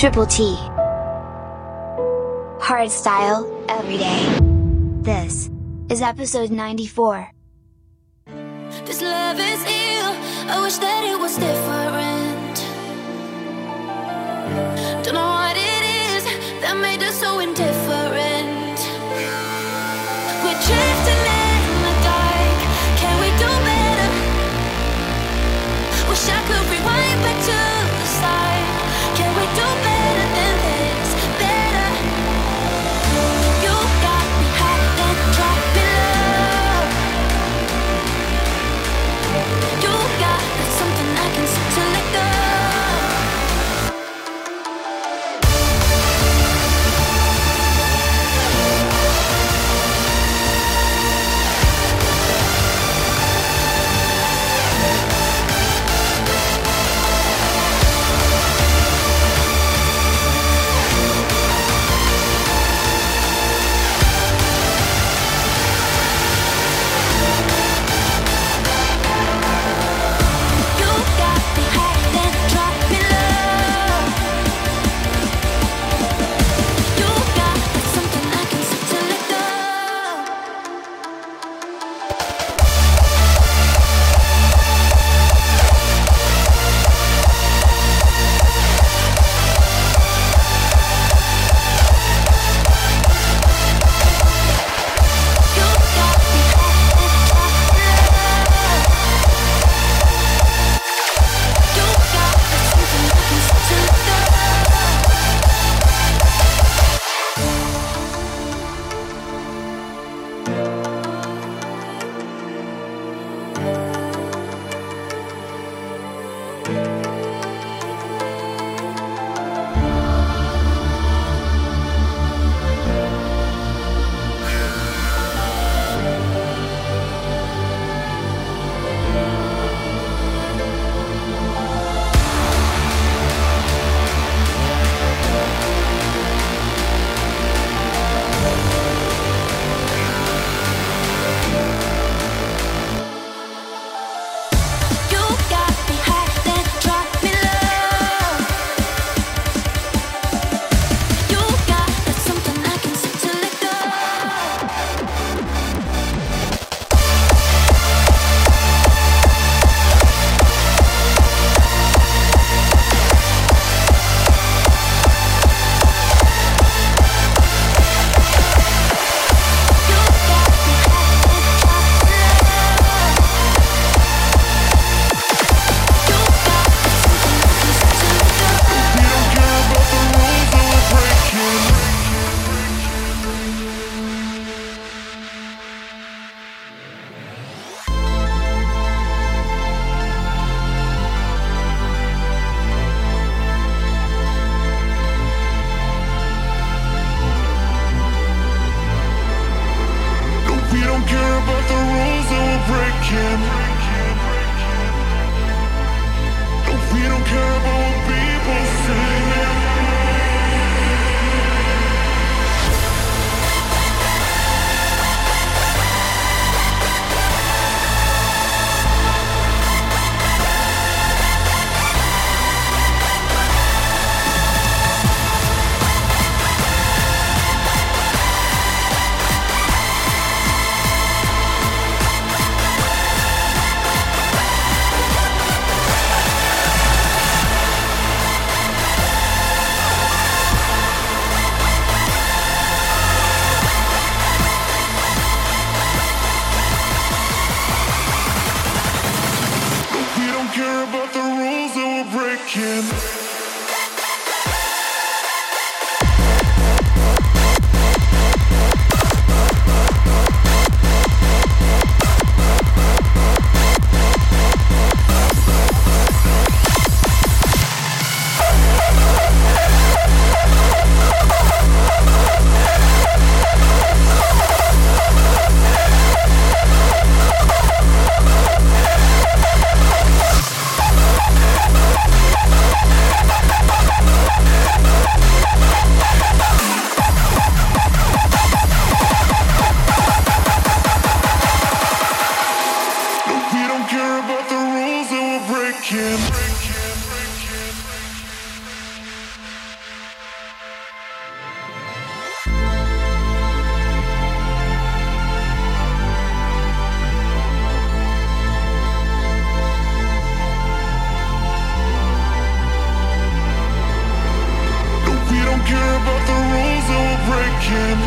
Triple T. Hard style, every day. This is episode 94. This love is ill, I wish that it was different. Don't know what it is that made us so indifferent. We're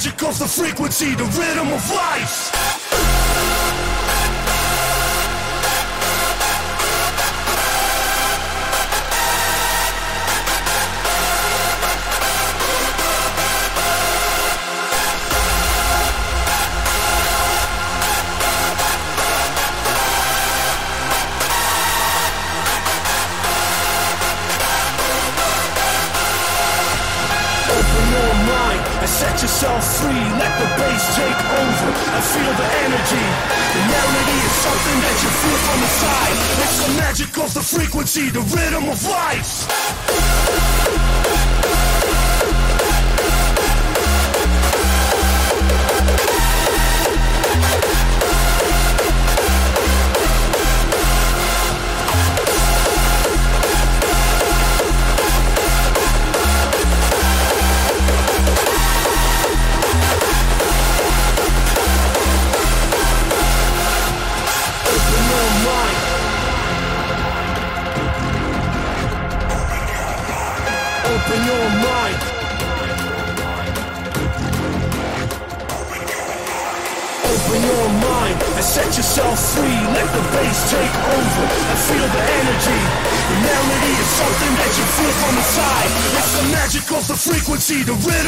magic of the frequency, the rhythm of life. See the rhythm of life. see the river.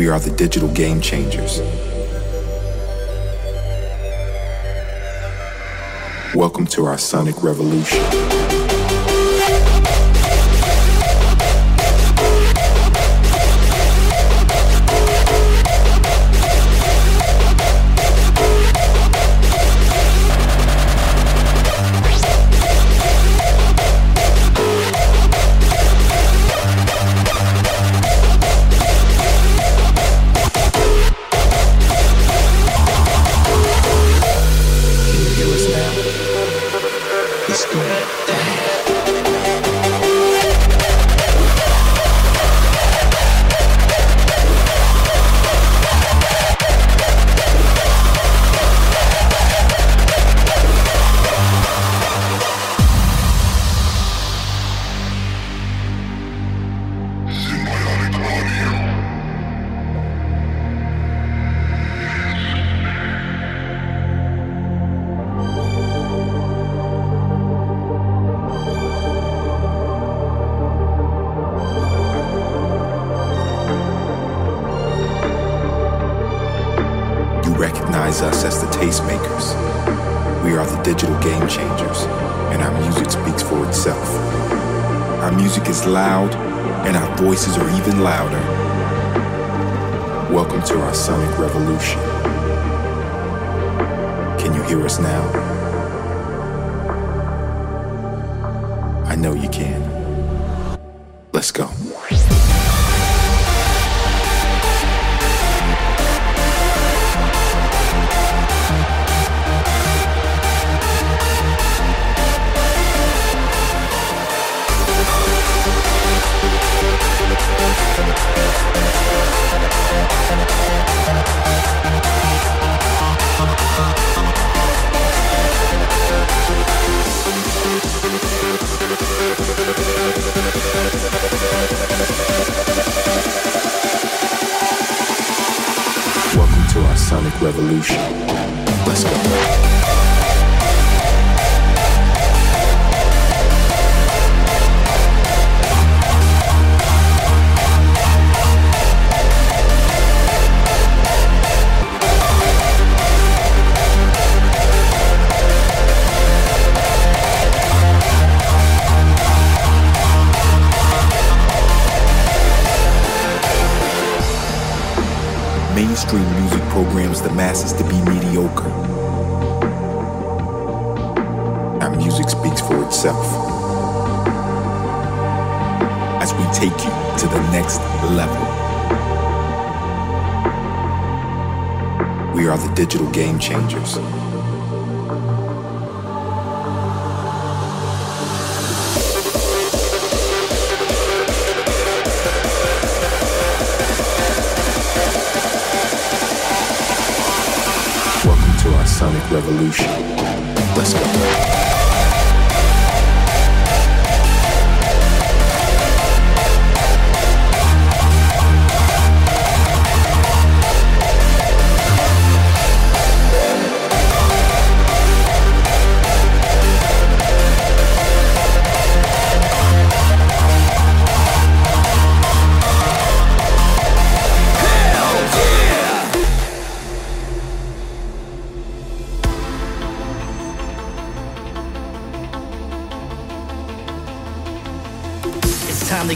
We are the digital game changers. Welcome to our sonic revolution. The digital game changers, and our music speaks for itself. Our music is loud, and our voices are even louder. Welcome to our sonic revolution. Can you hear us now? I know you can. Let's go. Welcome to our sonic revolution. Let's go. Mainstream music programs the masses to be mediocre. Our music speaks for itself. As we take you to the next level. We are the digital game changers. Revolution. Let's go.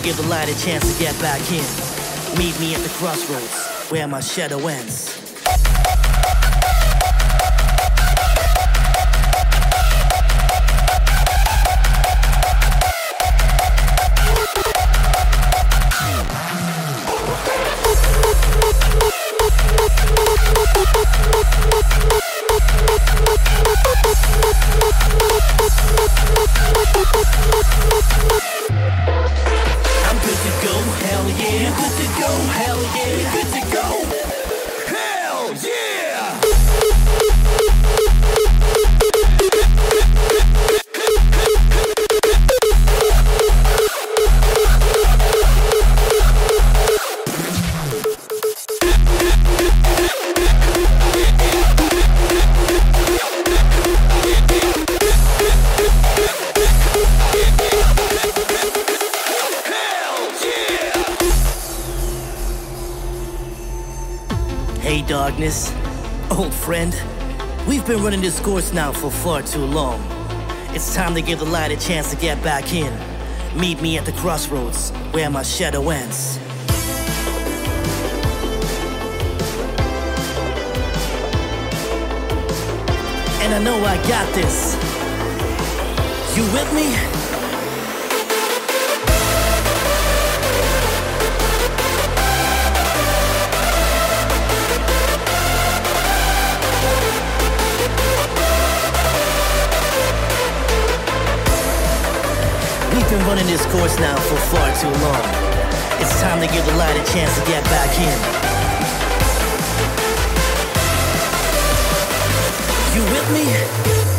Give the light a chance to get back in. Meet me at the crossroads where my shadow ends. running this course now for far too long. It's time to give the light a chance to get back in. Meet me at the crossroads where my shadow ends. And I know I got this. You with me? We've been running this course now for far too long. It's time to give the light a chance to get back in. You with me?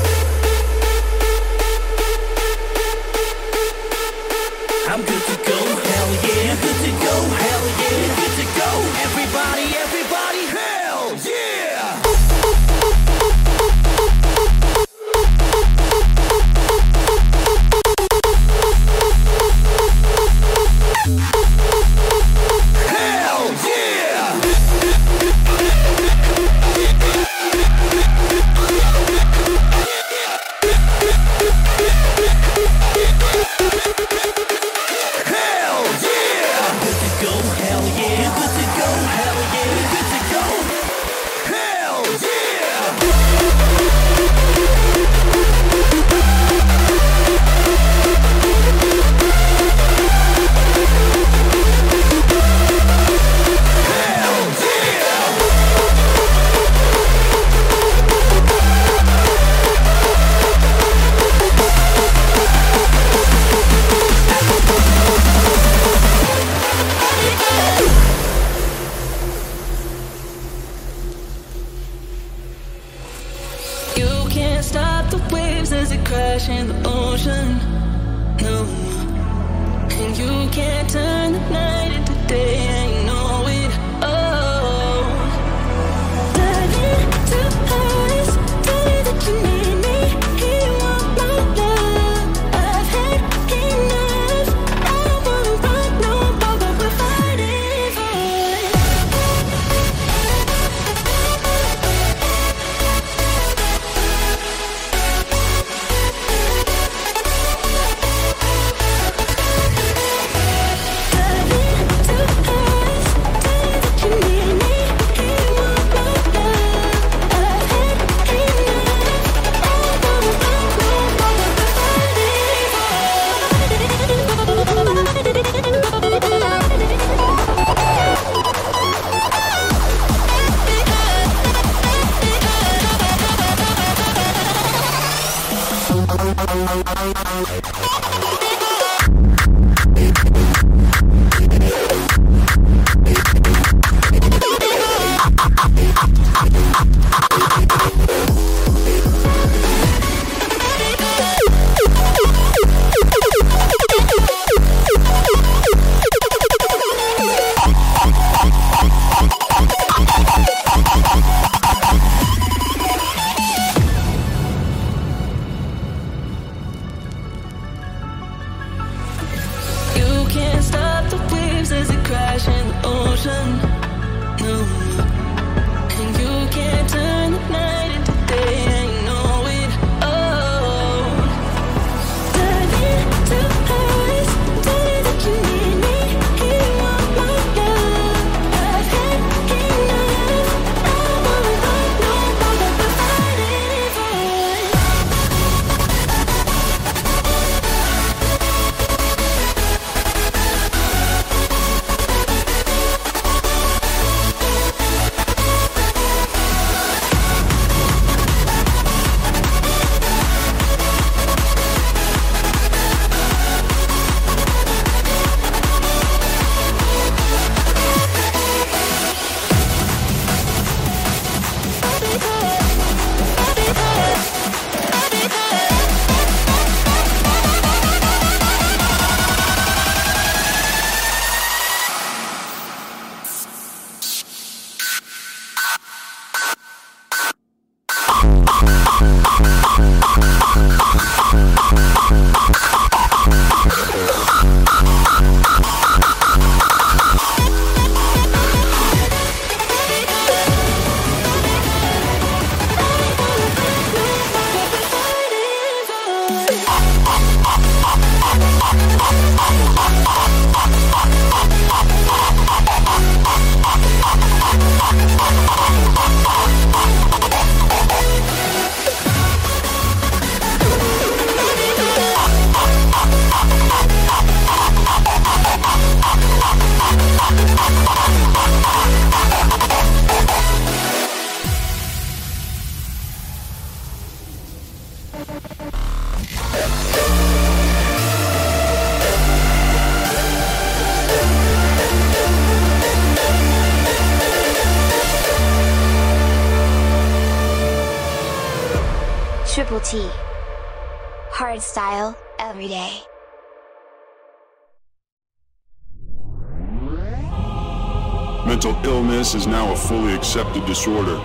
Illness is now a fully accepted disorder,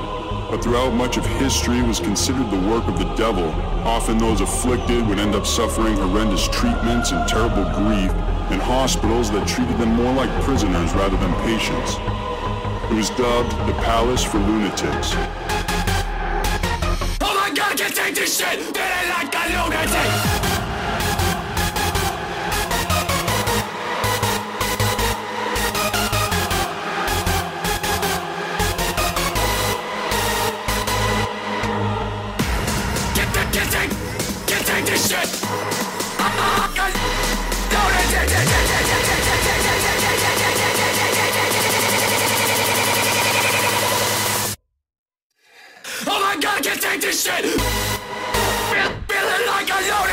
but throughout much of history was considered the work of the devil. Often those afflicted would end up suffering horrendous treatments and terrible grief in hospitals that treated them more like prisoners rather than patients. It was dubbed the Palace for Lunatics. Oh my god, I can't take this shit! Feeling like a lunatic! I can't take this shit! Feeling like a lunatic!